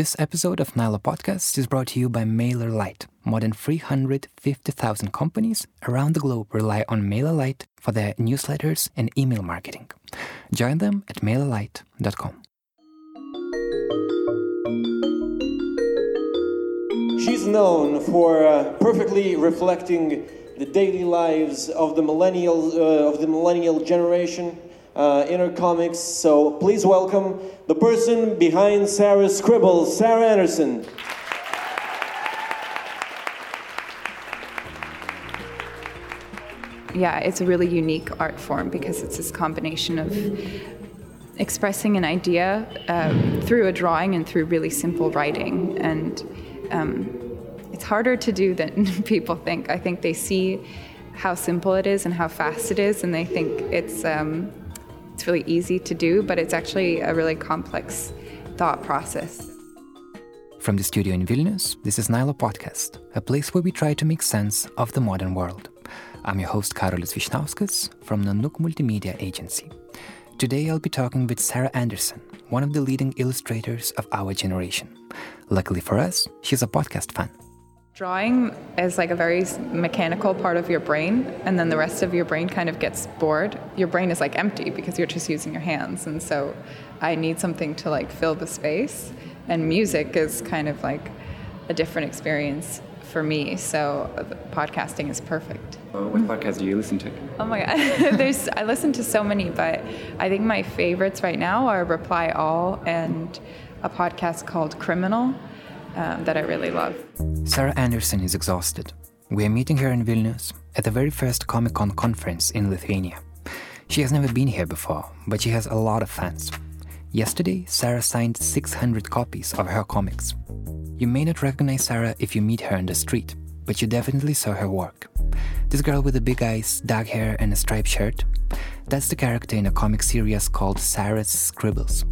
This episode of Nyla Podcast is brought to you by MailerLite. More than 350,000 companies around the globe rely on MailerLite for their newsletters and email marketing. Join them at mailerlite.com. She's known for uh, perfectly reflecting the daily lives of the millennial uh, of the millennial generation uh, in her comics. So please welcome the person behind Sarah's scribbles, Sarah Anderson. Yeah, it's a really unique art form because it's this combination of expressing an idea um, through a drawing and through really simple writing. And um, it's harder to do than people think. I think they see how simple it is and how fast it is, and they think it's um, it's really easy to do, but it's actually a really complex thought process. From the studio in Vilnius, this is Nyla Podcast, a place where we try to make sense of the modern world. I'm your host, Karolis Vyšniauskas from Nanook Multimedia Agency. Today I'll be talking with Sarah Anderson, one of the leading illustrators of our generation. Luckily for us, she's a podcast fan. Drawing is like a very mechanical part of your brain, and then the rest of your brain kind of gets bored. Your brain is like empty because you're just using your hands, and so I need something to like fill the space. And music is kind of like a different experience for me, so podcasting is perfect. Uh, what podcast do you listen to? Oh my god, there's I listen to so many, but I think my favorites right now are Reply All and a podcast called Criminal um, that I really love. Sarah Anderson is exhausted. We are meeting her in Vilnius at the very first Comic Con conference in Lithuania. She has never been here before, but she has a lot of fans. Yesterday, Sarah signed 600 copies of her comics. You may not recognize Sarah if you meet her in the street, but you definitely saw her work. This girl with the big eyes, dark hair, and a striped shirt, that's the character in a comic series called Sarah's Scribbles.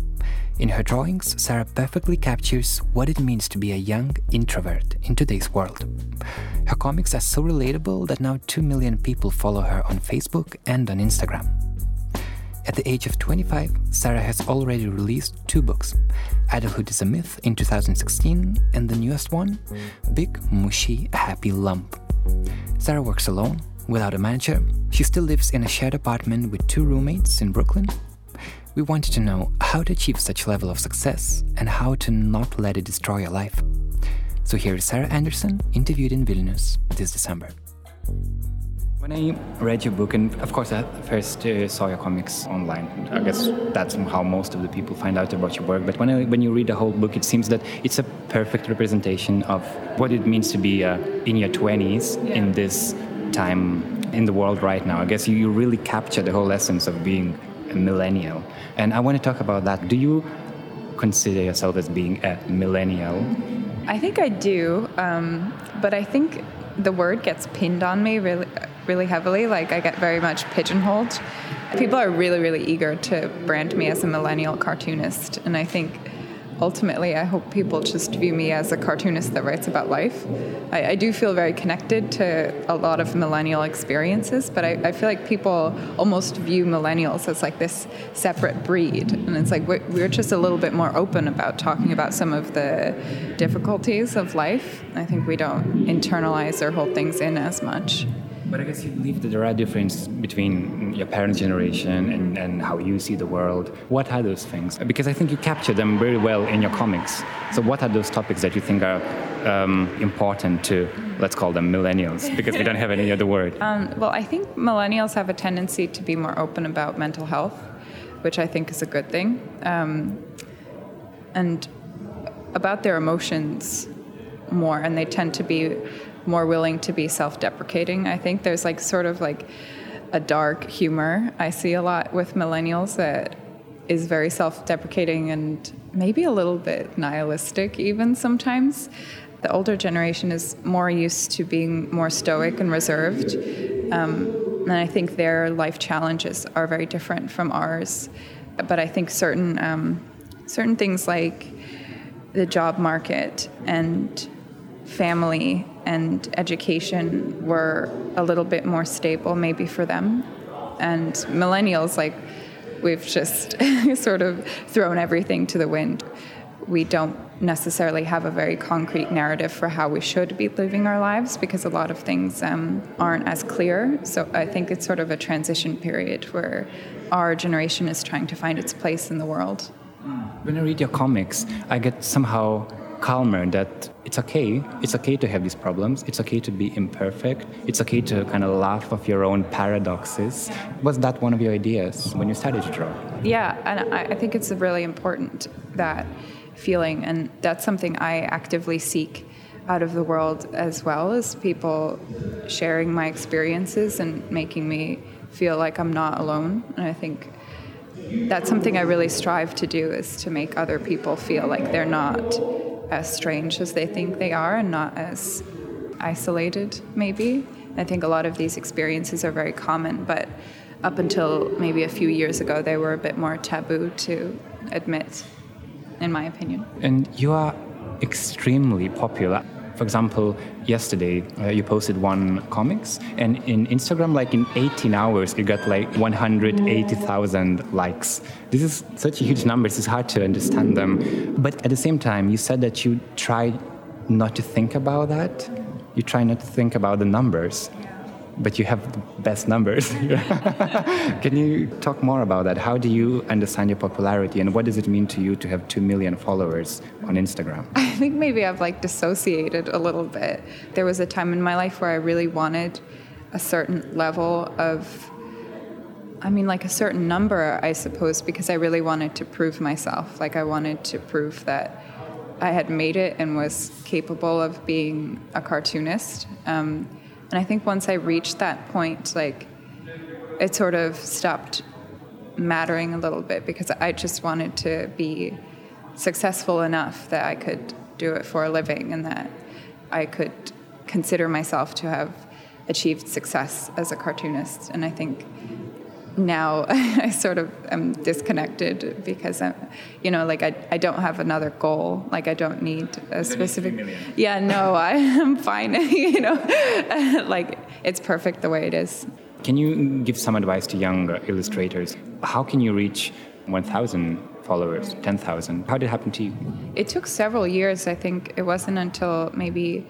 In her drawings, Sarah perfectly captures what it means to be a young introvert in today's world. Her comics are so relatable that now 2 million people follow her on Facebook and on Instagram. At the age of 25, Sarah has already released two books Adulthood is a Myth in 2016, and the newest one, Big Mushy Happy Lump. Sarah works alone, without a manager. She still lives in a shared apartment with two roommates in Brooklyn we wanted to know how to achieve such level of success and how to not let it destroy your life. So here is Sarah Anderson, interviewed in Vilnius this December. When I read your book, and of course I first uh, saw your comics online, I guess that's how most of the people find out about your work. But when I, when you read the whole book, it seems that it's a perfect representation of what it means to be uh, in your 20s yeah. in this time in the world right now. I guess you, you really capture the whole essence of being a millennial. And I want to talk about that. Do you consider yourself as being a millennial? I think I do, um, but I think the word gets pinned on me really, really heavily. Like I get very much pigeonholed. People are really, really eager to brand me as a millennial cartoonist, and I think ultimately, I hope people just view me as a cartoonist that writes about life. I, I do feel very connected to a lot of millennial experiences, but I, I, feel like people almost view millennials as like this separate breed. And it's like we're, we're just a little bit more open about talking about some of the difficulties of life. I think we don't internalize or hold things in as much. But I guess you believe that there are differences between your parents' generation and, and how you see the world. What are those things? Because I think you capture them very well in your comics. So, what are those topics that you think are um, important to, let's call them millennials, because we don't have any other word? Um, well, I think millennials have a tendency to be more open about mental health, which I think is a good thing. Um, and about their emotions more, and they tend to be more willing to be self-deprecating. I think there's like sort of like a dark humor I see a lot with millennials that is very self-deprecating and maybe a little bit nihilistic even sometimes. The older generation is more used to being more stoic and reserved. Um, and I think their life challenges are very different from ours. But I think certain um, certain things like the job market and family and education were a little bit more stable, maybe for them. And millennials, like, we've just sort of thrown everything to the wind. we don't necessarily have a very concrete narrative for how we should be living our lives because a lot of things um, aren't as clear. So I think it's sort of a transition period where our generation is trying to find its place in the world. When I read your comics, I get somehow calmer that it's okay. It's okay to have these problems. It's okay to be imperfect. It's okay to kind of laugh of your own paradoxes. Was that one of your ideas when you started to draw? Yeah, and I think it's really important that feeling. And that's something I actively seek out of the world as well as people sharing my experiences and making me feel like I'm not alone. And I think that's something I really strive to do is to make other people feel like they're not as strange as they think they are and not as isolated maybe. I think a lot of these experiences are very common, but up until maybe a few years ago, they were a bit more taboo to admit in my opinion. And you are extremely popular. For example, yesterday uh, you posted one comics, and in Instagram, like in 18 hours, you got like 180,000 likes. This is such a huge numbers. it's hard to understand them. But at the same time, you said that you try not to think about that. You try not to think about the numbers but you have the best numbers. Can you talk more about that? How do you understand your popularity and what does it mean to you to have 2 million followers on Instagram? I think maybe I've like dissociated a little bit. There was a time in my life where I really wanted a certain level of I mean, like a certain number, I suppose, because I really wanted to prove myself. Like, I wanted to prove that I had made it and was capable of being a cartoonist. Um, and I think once I reached that point, like it sort of stopped mattering a little bit because I just wanted to be successful enough that I could do it for a living and that I could consider myself to have achieved success as a cartoonist. And I think now I sort of am disconnected because I'm, you know, like I, I don't have another goal. Like I don't need a specific. Yeah, no, I am fine. you know, like it's perfect the way it is. Can you give some advice to young illustrators? How can you reach 1,000 followers, 10,000? How did it happen to you? It took several years. I think it wasn't until maybe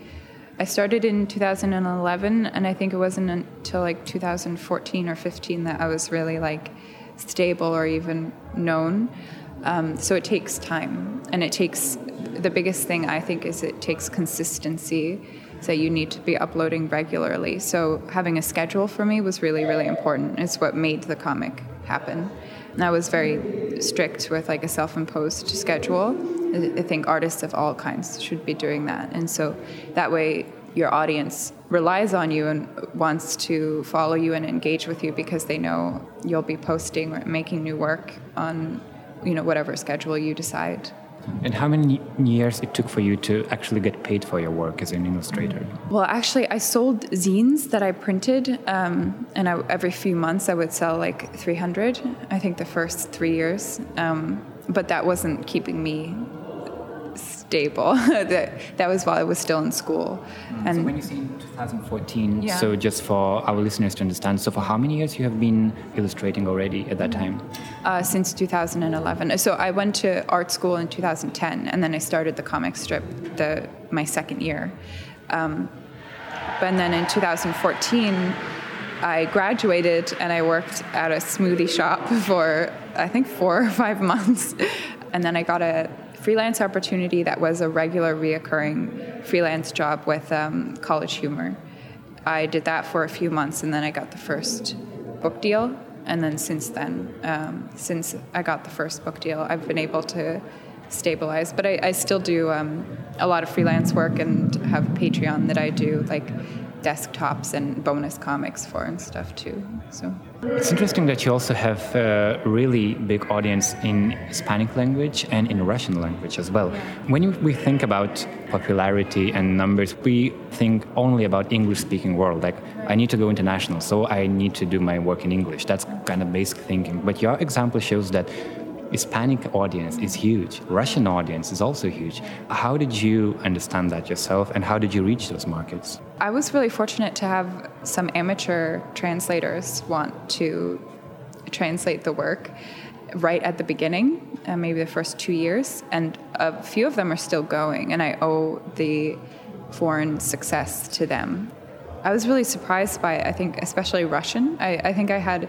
I started in 2011, and I think it wasn't until like 2014 or 15 that I was really like stable or even known. Um, so it takes time, and it takes the biggest thing I think is it takes consistency. So you need to be uploading regularly. So having a schedule for me was really, really important. It's what made the comic happen. I was very strict with like a self-imposed schedule. I think artists of all kinds should be doing that. And so that way your audience relies on you and wants to follow you and engage with you because they know you'll be posting or making new work on you know whatever schedule you decide. And how many years it took for you to actually get paid for your work as an illustrator? Well, actually, I sold zines that I printed, um, and I, every few months I would sell like 300. I think the first three years, um, but that wasn't keeping me stable. that that was while I was still in school. Mm. And so when you say in 2014, yeah. so just for our listeners to understand, so for how many years you have been illustrating already at that time? Uh, since 2011. So I went to art school in 2010, and then I started the comic strip the my second year. Um, but then in 2014. I graduated and I worked at a smoothie shop for I think four or five months, and then I got a freelance opportunity that was a regular, reoccurring freelance job with um, College Humor. I did that for a few months, and then I got the first book deal. And then since then, um, since I got the first book deal, I've been able to stabilize. But I, I still do um, a lot of freelance work and have Patreon that I do, like desktops and bonus comics for and stuff too. So it's interesting that you also have a really big audience in Hispanic language and in Russian language as well. When we think about popularity and numbers, we think only about English-speaking world. Like I need to go international, so I need to do my work in English. That's kind of basic thinking. But your example shows that Hispanic audience is huge. Russian audience is also huge. How did you understand that yourself and how did you reach those markets? I was really fortunate to have some amateur translators want to translate the work right at the beginning. uh, maybe the first two years, and a few of them are still going, and I owe the foreign success to them. I was really surprised by, it, I think, especially Russian. I, I think I had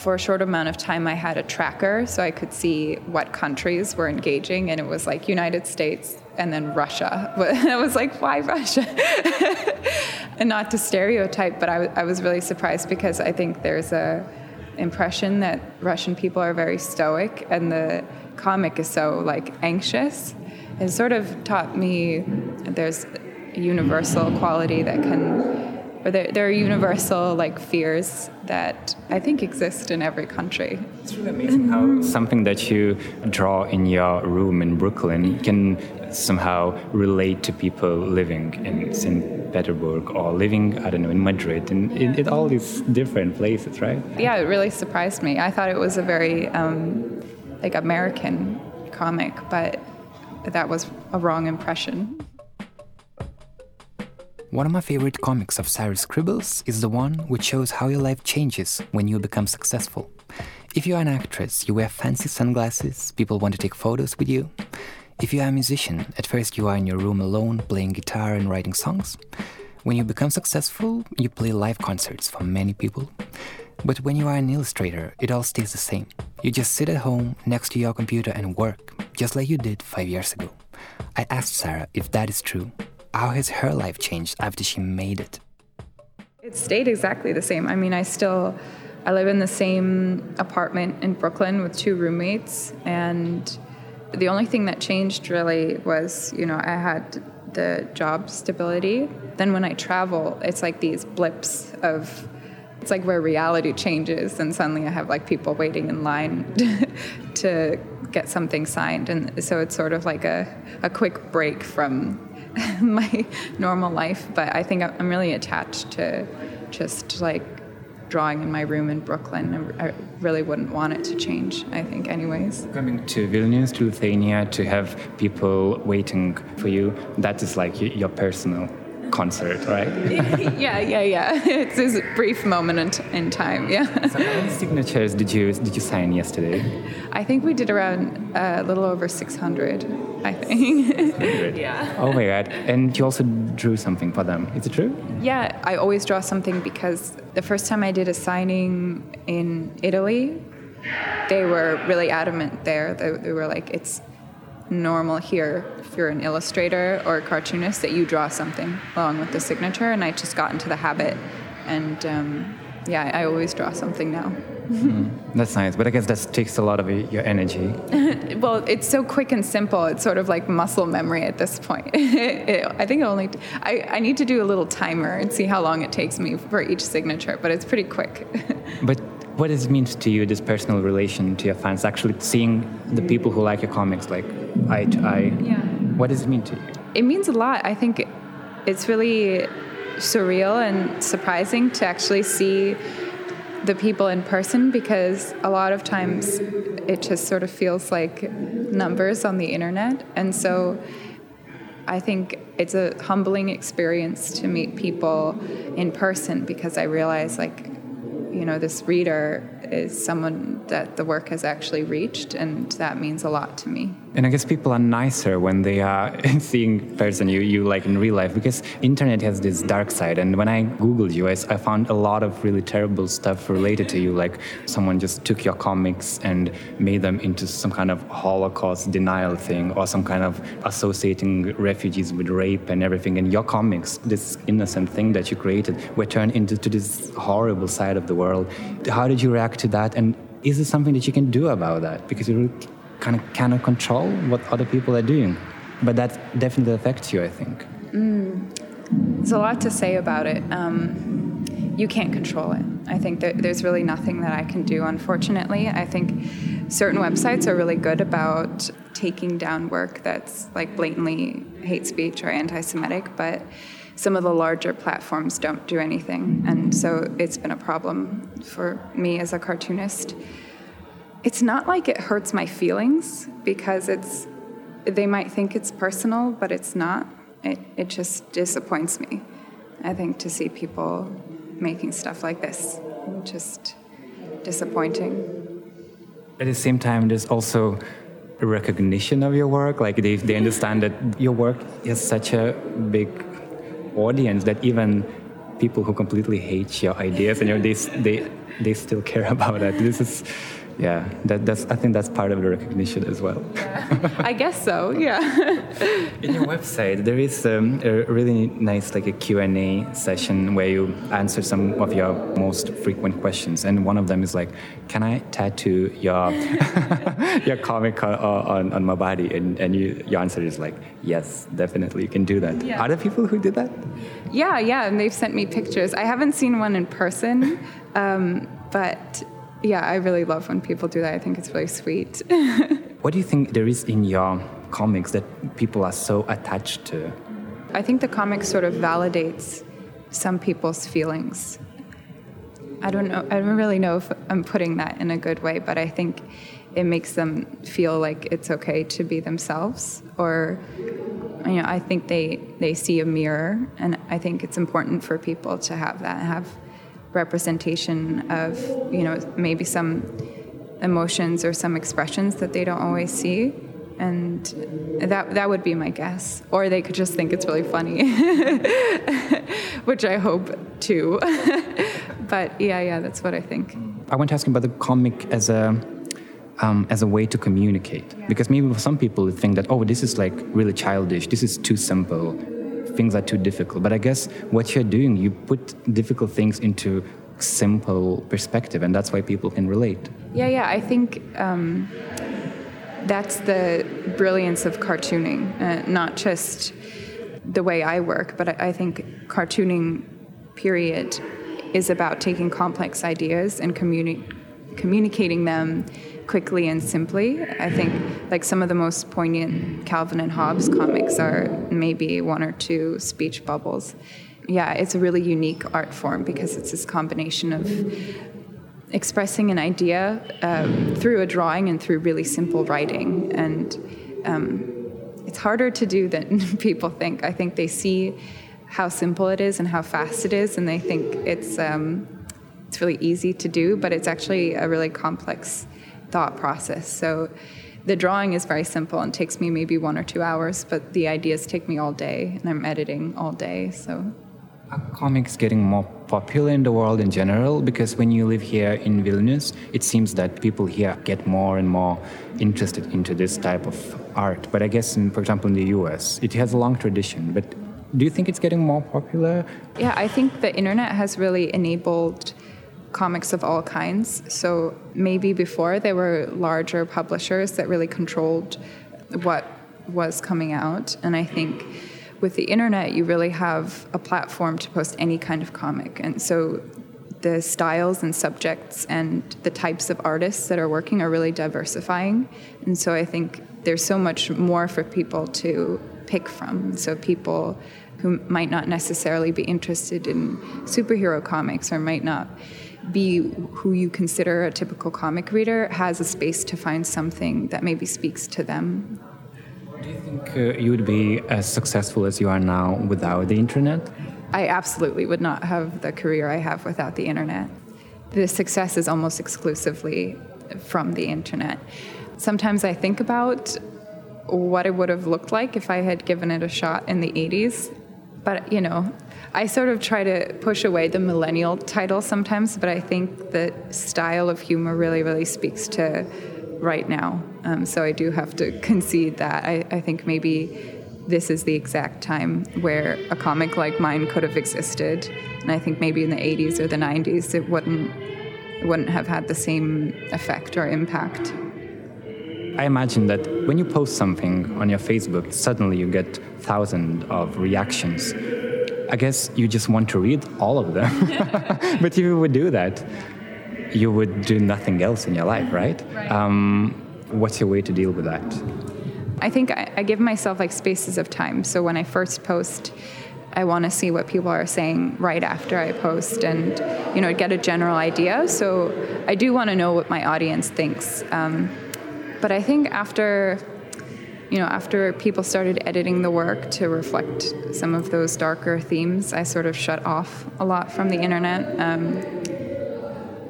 for a short amount of time i had a tracker so i could see what countries were engaging and it was like united states and then russia. But i was like why russia? And not to stereotype but I, I was really surprised because i think there's a impression that russian people are very stoic and the comic is so like anxious. It sort of taught me there's a universal quality that can or there, there, are universal like fears that I think exist in every country. It's really amazing how something that you draw in your room in Brooklyn can somehow relate to people living in St. Petersburg or living, I don't know, in Madrid, and in, in, all these different places, right? Yeah, it really surprised me. I thought it was a very um, like American comic, but that was a wrong impression. One of my favorite comics of Sarah's Scribbles is the one which shows how your life changes when you become successful. If you are an actress, you wear fancy sunglasses, people want to take photos with you. If you are a musician, at first you are in your room alone playing guitar and writing songs. When you become successful, you play live concerts for many people. But when you are an illustrator, it all stays the same. You just sit at home next to your computer and work, just like you did five years ago. I asked Sarah if that is true, how has her life changed after she made it? It stayed exactly the same. I mean, I still I live in the same apartment in Brooklyn with two roommates and the only thing that changed really was, you know, I had the job stability. Then when I travel, it's like these blips of it's like where reality changes and suddenly I have like people waiting in line to get something signed and so it's sort of like a, a quick break from my normal life, but I think I'm really attached to just like drawing in my room in Brooklyn. I really wouldn't want it to change, I think, anyways. Coming to Vilnius, to Lithuania, to have people waiting for you, that is like your personal concert, right? yeah, yeah, yeah. It's this brief moment in, in time. Yeah. so how many signatures did you did you sign yesterday? I think we did around uh, a little over 600. I think. yeah. Oh my god! And you also drew something for them. Is it true? Yeah, I always draw something because the first time I did a signing in Italy, they were really adamant there. They, they were like, it's normal here if you're an illustrator or a cartoonist that you draw something along with the signature and i just got into the habit and um, yeah i always draw something now. Mm, that's nice but i guess that takes a lot of your energy. Well it's so quick and simple it's sort of like muscle memory at this point. It, i think it only I, I need to do a little timer and see how long it takes me for each signature but it's pretty quick. But what does it mean to you, this personal relation to your fans, actually seeing the people who like your comics like eye to eye? Yeah. What does it mean to you? It means a lot. I think it's really surreal and surprising to actually see the people in person because a lot of times it just sort of feels like numbers on the internet. And so I think it's a humbling experience to meet people in person because I realize like you know this reader is someone that the work has actually reached and that means a lot to me and I guess people are nicer when they are seeing person you, you like in real life because internet has this dark side. And when I googled you, I, I found a lot of really terrible stuff related to you. Like someone just took your comics and made them into some kind of Holocaust denial thing, or some kind of associating refugees with rape and everything. And your comics, this innocent thing that you created, were turned into this horrible side of the world. How did you react to that? And is there something that you can do about that? Because you kind of cannot control what other people are doing. But that definitely affects you, I think. Mm. There's a lot to say about it. Um, you can't control it. I think that there's really nothing that I can do, unfortunately. I think certain websites are really good about taking down work that's like blatantly hate speech or anti Semitic, but some of the larger platforms don't do anything. And so it's been a problem for me as a cartoonist it's not like it hurts my feelings because it's they might think it's personal, but it's not. It it just disappoints me. I think to see people making stuff like this, just disappointing. At the same time, there's also a recognition of your work. Like they, they understand that your work has such a big audience that even people who completely hate your ideas and your, they, they, they still care about it. This is yeah, that, that's, I think that's part of the recognition as well. Yeah. I guess so, yeah. In your website, there is um, a really nice like a Q&A session where you answer some of your most frequent questions. And one of them is like, can I tattoo your, your comic on, on, on, my body? And, and you, your answer is like, yes, definitely, you can do that. Yeah. Are there people who did that? Yeah, yeah, and they've sent me pictures. I haven't seen one in person, um, but yeah, I really love when people do that. I think it's really sweet. what do you think there is in your comics that people are so attached to? I think the comic sort of validates some people's feelings. I don't know. I don't really know if I'm putting that in a good way, but I think it makes them feel like it's okay to be themselves. Or, you know, I think they they see a mirror, and I think it's important for people to have that, have representation of you know maybe some emotions or some expressions that they don't always see. And that that would be my guess. Or they could just think it's really funny which i hope too but yeah yeah that's what i think. I want to ask about the comic as a um, as a way to communicate. Yeah. because maybe for some people think that oh this is like really childish. This is too simple things are too difficult. But I guess what you're doing, you put difficult things into simple perspective, and that's why people can relate. Yeah, yeah. I think um, that's the brilliance of cartooning, uh, not just the way I work, but I, I think cartooning, period, is about taking complex ideas and communi- communicating them quickly and simply. I think like some of the most poignant Calvin and Hobbes comics are maybe one or two speech bubbles. Yeah, it's a really unique art form because it's this combination of expressing an idea um, through a drawing and through really simple writing. And um, it's harder to do than people think. I think they see how simple it is and how fast it is, and they think it's um, it's really easy to do, but it's actually a really complex thought process. So the drawing is very simple and takes me maybe one or two hours, but the ideas take me all day, and I'm editing all day. So. Are comics getting more popular in the world in general? Because when you live here in Vilnius, it seems that people here get more and more interested into this type of art. But I guess, in, for example, in the US, it has a long tradition. But do you think it's getting more popular? Yeah, I think the internet has really enabled comics of all kinds. So maybe before there were larger publishers that really controlled what was coming out. And I think with the internet, you really have a platform to post any kind of comic. And so the styles and subjects and the types of artists that are working are really diversifying. And so I think there's so much more for people to pick from. So people who might not necessarily be interested in superhero comics or might not be who you consider a typical comic reader has a space to find something that maybe speaks to them. Do you think uh, you would be as successful as you are now without the internet? I absolutely would not have the career I have without the internet. The success is almost exclusively from the internet. Sometimes I think about what it would have looked like if I had given it a shot in the 80s. But, you know, I sort of try to push away the millennial title sometimes, but I think the style of humor really, really speaks to right now. Um, so I do have to concede that. I, I think maybe this is the exact time where a comic like mine could have existed. And I think maybe in the 80s or the 90s, it wouldn't, it wouldn't have had the same effect or impact. I imagine that when you post something on your Facebook, suddenly you get thousands of reactions. I guess you just want to read all of them. but if you would do that, you would do nothing else in your life, right? right. Um, what's your way to deal with that? I think I, I give myself like spaces of time. So when I first post, I want to see what people are saying right after I post and, you know, get a general idea. So I do want to know what my audience thinks. Um, but I think after you know, after people started editing the work to reflect some of those darker themes, I sort of shut off a lot from the internet. Um,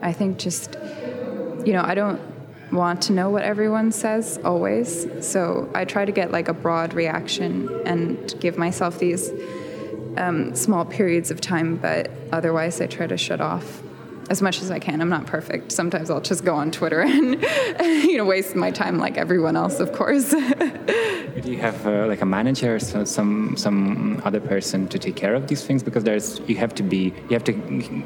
I think just, you know, I don't want to know what everyone says always. So I try to get like a broad reaction and give myself these um, small periods of time, but otherwise I try to shut off as much as I can. I'm not perfect. Sometimes I'll just go on Twitter and you know waste my time like everyone else, of course. Do you have uh, like a manager, so some some other person to take care of these things? Because there's you have to be you have to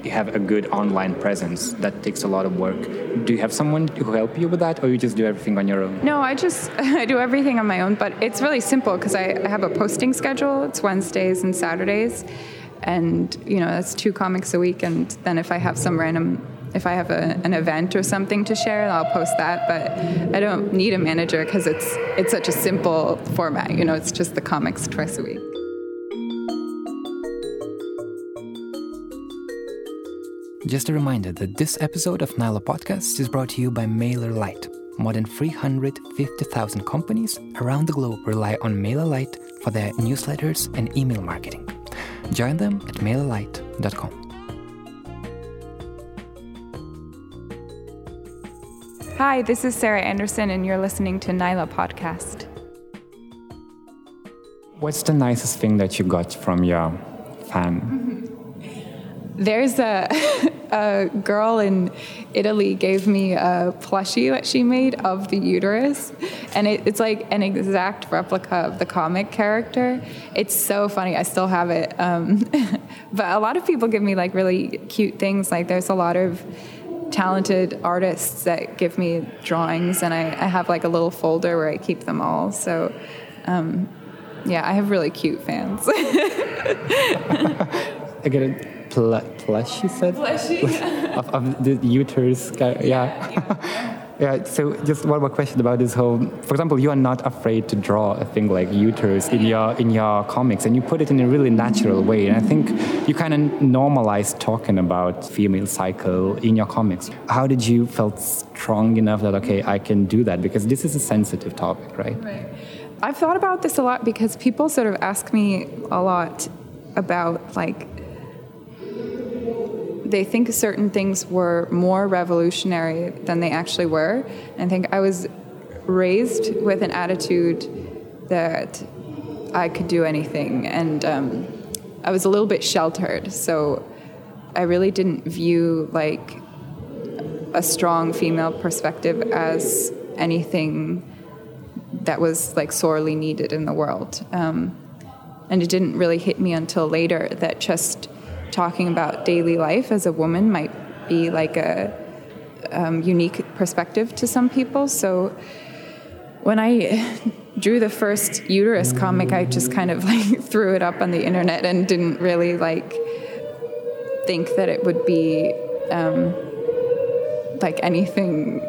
have a good online presence. That takes a lot of work. Do you have someone who help you with that, or you just do everything on your own? No, I just I do everything on my own. But it's really simple because I, I have a posting schedule. It's Wednesdays and Saturdays and you know that's two comics a week and then if i have some random if i have a, an event or something to share i'll post that but i don't need a manager because it's it's such a simple format you know it's just the comics twice a week Just a reminder that this episode of Nyla Podcast is brought to you by Mailer MailerLite. More than 350,000 companies around the globe rely on Mailer MailerLite for their newsletters and email marketing. Join them at mailerlite.com. Hi, this is Sarah Anderson, and you're listening to Nyla Podcast. What's the nicest thing that you got from your fan? Mm-hmm. There's a, a girl in Italy gave me a plushie that she made of the uterus, and it, it's like an exact replica of the comic character. It's so funny. I still have it. Um, but a lot of people give me like really cute things. Like there's a lot of talented artists that give me drawings, and I, I have like a little folder where I keep them all. So. Um, yeah, I have really cute fans. I get it pl- plush, you said? of, of the uterus. guy- Yeah. yeah. So just one more question about this whole. For example, you are not afraid to draw a thing like uterus in your in your comics, and you put it in a really natural way. And I think you kind of normalize talking about female cycle in your comics. How did you felt strong enough that okay, I can do that because this is a sensitive topic, right? Right. I've thought about this a lot because people sort of ask me a lot about like they think certain things were more revolutionary than they actually were. And I think I was raised with an attitude that I could do anything, and um, I was a little bit sheltered. So I really didn't view like a strong female perspective as anything that was like sorely needed in the world. Um, and it didn't really hit me until later that just talking about daily life as a woman might be like a um, unique perspective to some people. So when I drew the first uterus comic, I just kind of like threw it up on the internet and didn't really like think that it would be um, like anything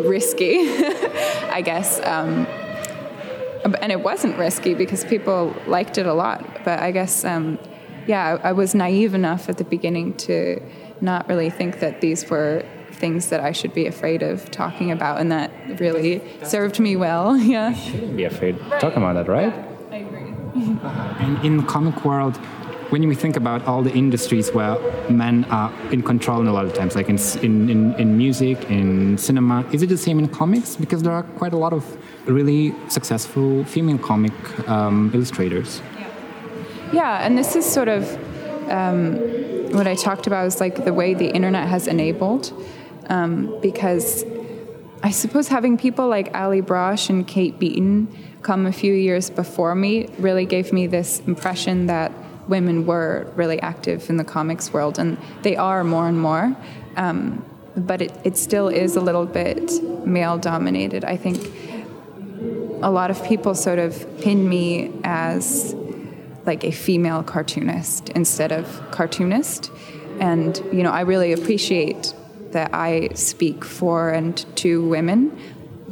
risky, I guess. Um, and it wasn't risky because people liked it a lot. But I guess, um, yeah, I, I was naive enough at the beginning to not really think that these were things that I should be afraid of talking about, and that really served me well. Yeah. Be afraid talking about that, right? I agree. And in the comic world, when we think about all the industries where men are in control and a lot of times, like in, in, in, in music, in cinema, is it the same in comics? Because there are quite a lot of really successful female comic um, illustrators. Yeah, and this is sort of um, what I talked about is like the way the internet has enabled, um, because I suppose having people like Allie Brosh and Kate Beaton come a few years before me really gave me this impression that women were really active in the comics world, and they are more and more. Um, but it, it still is a little bit male dominated. I think a lot of people sort of pin me as like a female cartoonist instead of cartoonist. And, you know, I really appreciate that I speak for and to women,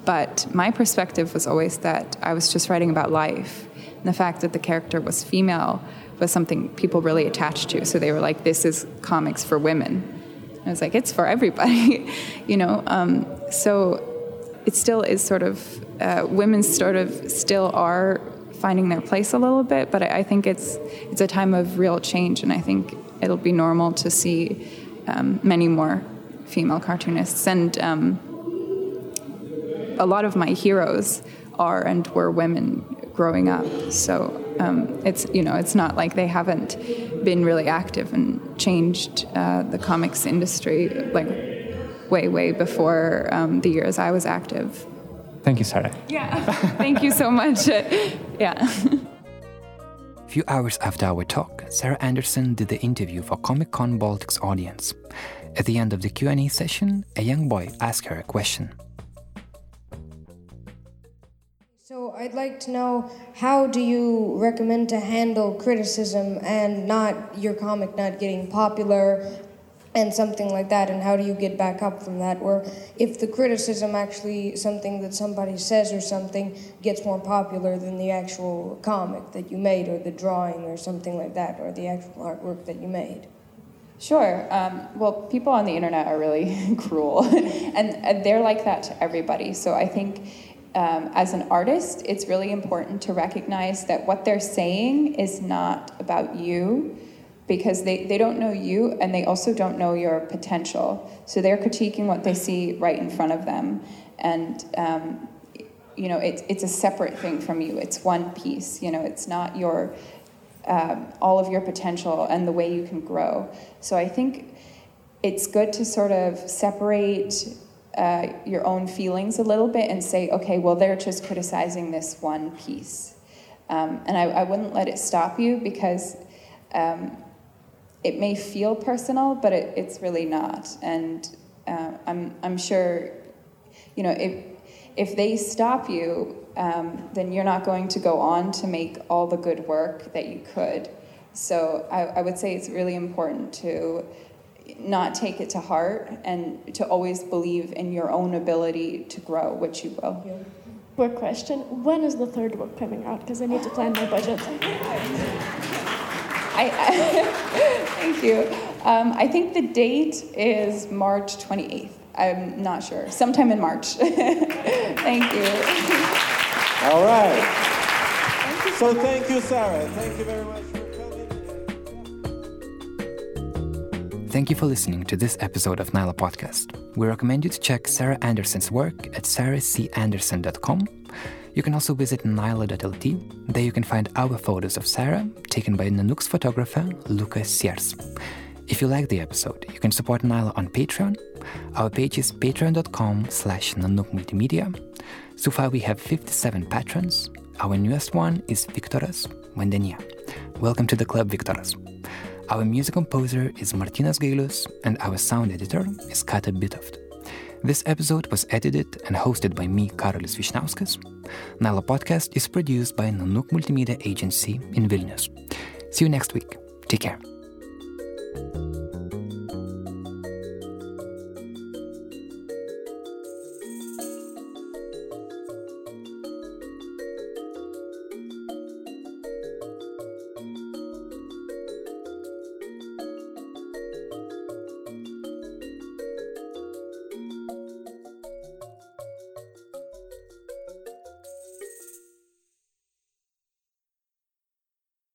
but my perspective was always that I was just writing about life. And the fact that the character was female was something people really attached to. So they were like, this is comics for women. I was like, it's for everybody, you know? Um, so it still is sort of, uh, women sort of still are finding their place a little bit, but I, I think it's, it's a time of real change, and I think it'll be normal to see um, many more female cartoonists. And um, a lot of my heroes are and were women growing up. So um, it's you know it's not like they haven't been really active and changed uh, the comics industry like way way before um, the years I was active. Thank you, Sarah. Yeah, thank you so much. yeah. A few hours after our talk, Sarah Anderson did the interview for Comic Con Baltic's audience. At the end of the Q&A session, a young boy asked her a question. So I'd like to know how do you recommend to handle criticism and not your comic not getting popular and something like that and how do you get back up from that or if the criticism actually something that somebody says or something gets more popular than the actual comic that you made or the drawing or something like that or the actual artwork that you made Sure. Um, well, people on the internet are really cruel, and, they're like that to everybody. So I think um, as an artist, it's really important to recognize that what they're saying is not about you because they, they don't know you and they also don't know your potential. So they're critiquing what they see right in front of them. And, um, you know, it's, it's a separate thing from you. It's one piece. You know, it's not your, um, all of your potential and the way you can grow. So I think it's good to sort of separate uh, your own feelings a little bit and say, okay, well, they're just criticizing this one piece. Um, and I, I, wouldn't let it stop you because um, it may feel personal, but it, it's really not. And uh, I'm, I'm sure, you know, if, if they stop you, um, then you're not going to go on to make all the good work that you could. So I, I would say it's really important to not take it to heart and to always believe in your own ability to grow, which you will. Quick question When is the third book coming out? Because I need to plan my budget. I, thank you. Um, I think the date is March 28th. I'm not sure. Sometime in March. thank you. All right. So thank you, Sarah. Thank you very much. For coming. Thank you for listening to this episode of Nyla Podcast. We recommend you to check Sarah Anderson's work at sarahcanderson.com. You can also visit nyla.lt. There you can find our photos of Sarah, taken by Nanook's photographer, Lucas Sears. If you like the episode, you can support Nyla on Patreon. Our page is patreon.com slash Nanook Multimedia. So far we have 57 patrons. Our newest one is Victoras Vandenia. Welcome to the club, Victoras. Our music composer is Martinas Gailius, and our sound editor is Kata Bitoft. This episode was edited and hosted by me, Karolis Vyšniauskas. Nyla podcast is produced by Nanook Multimedia Agency in Vilnius. See you next week. Take care.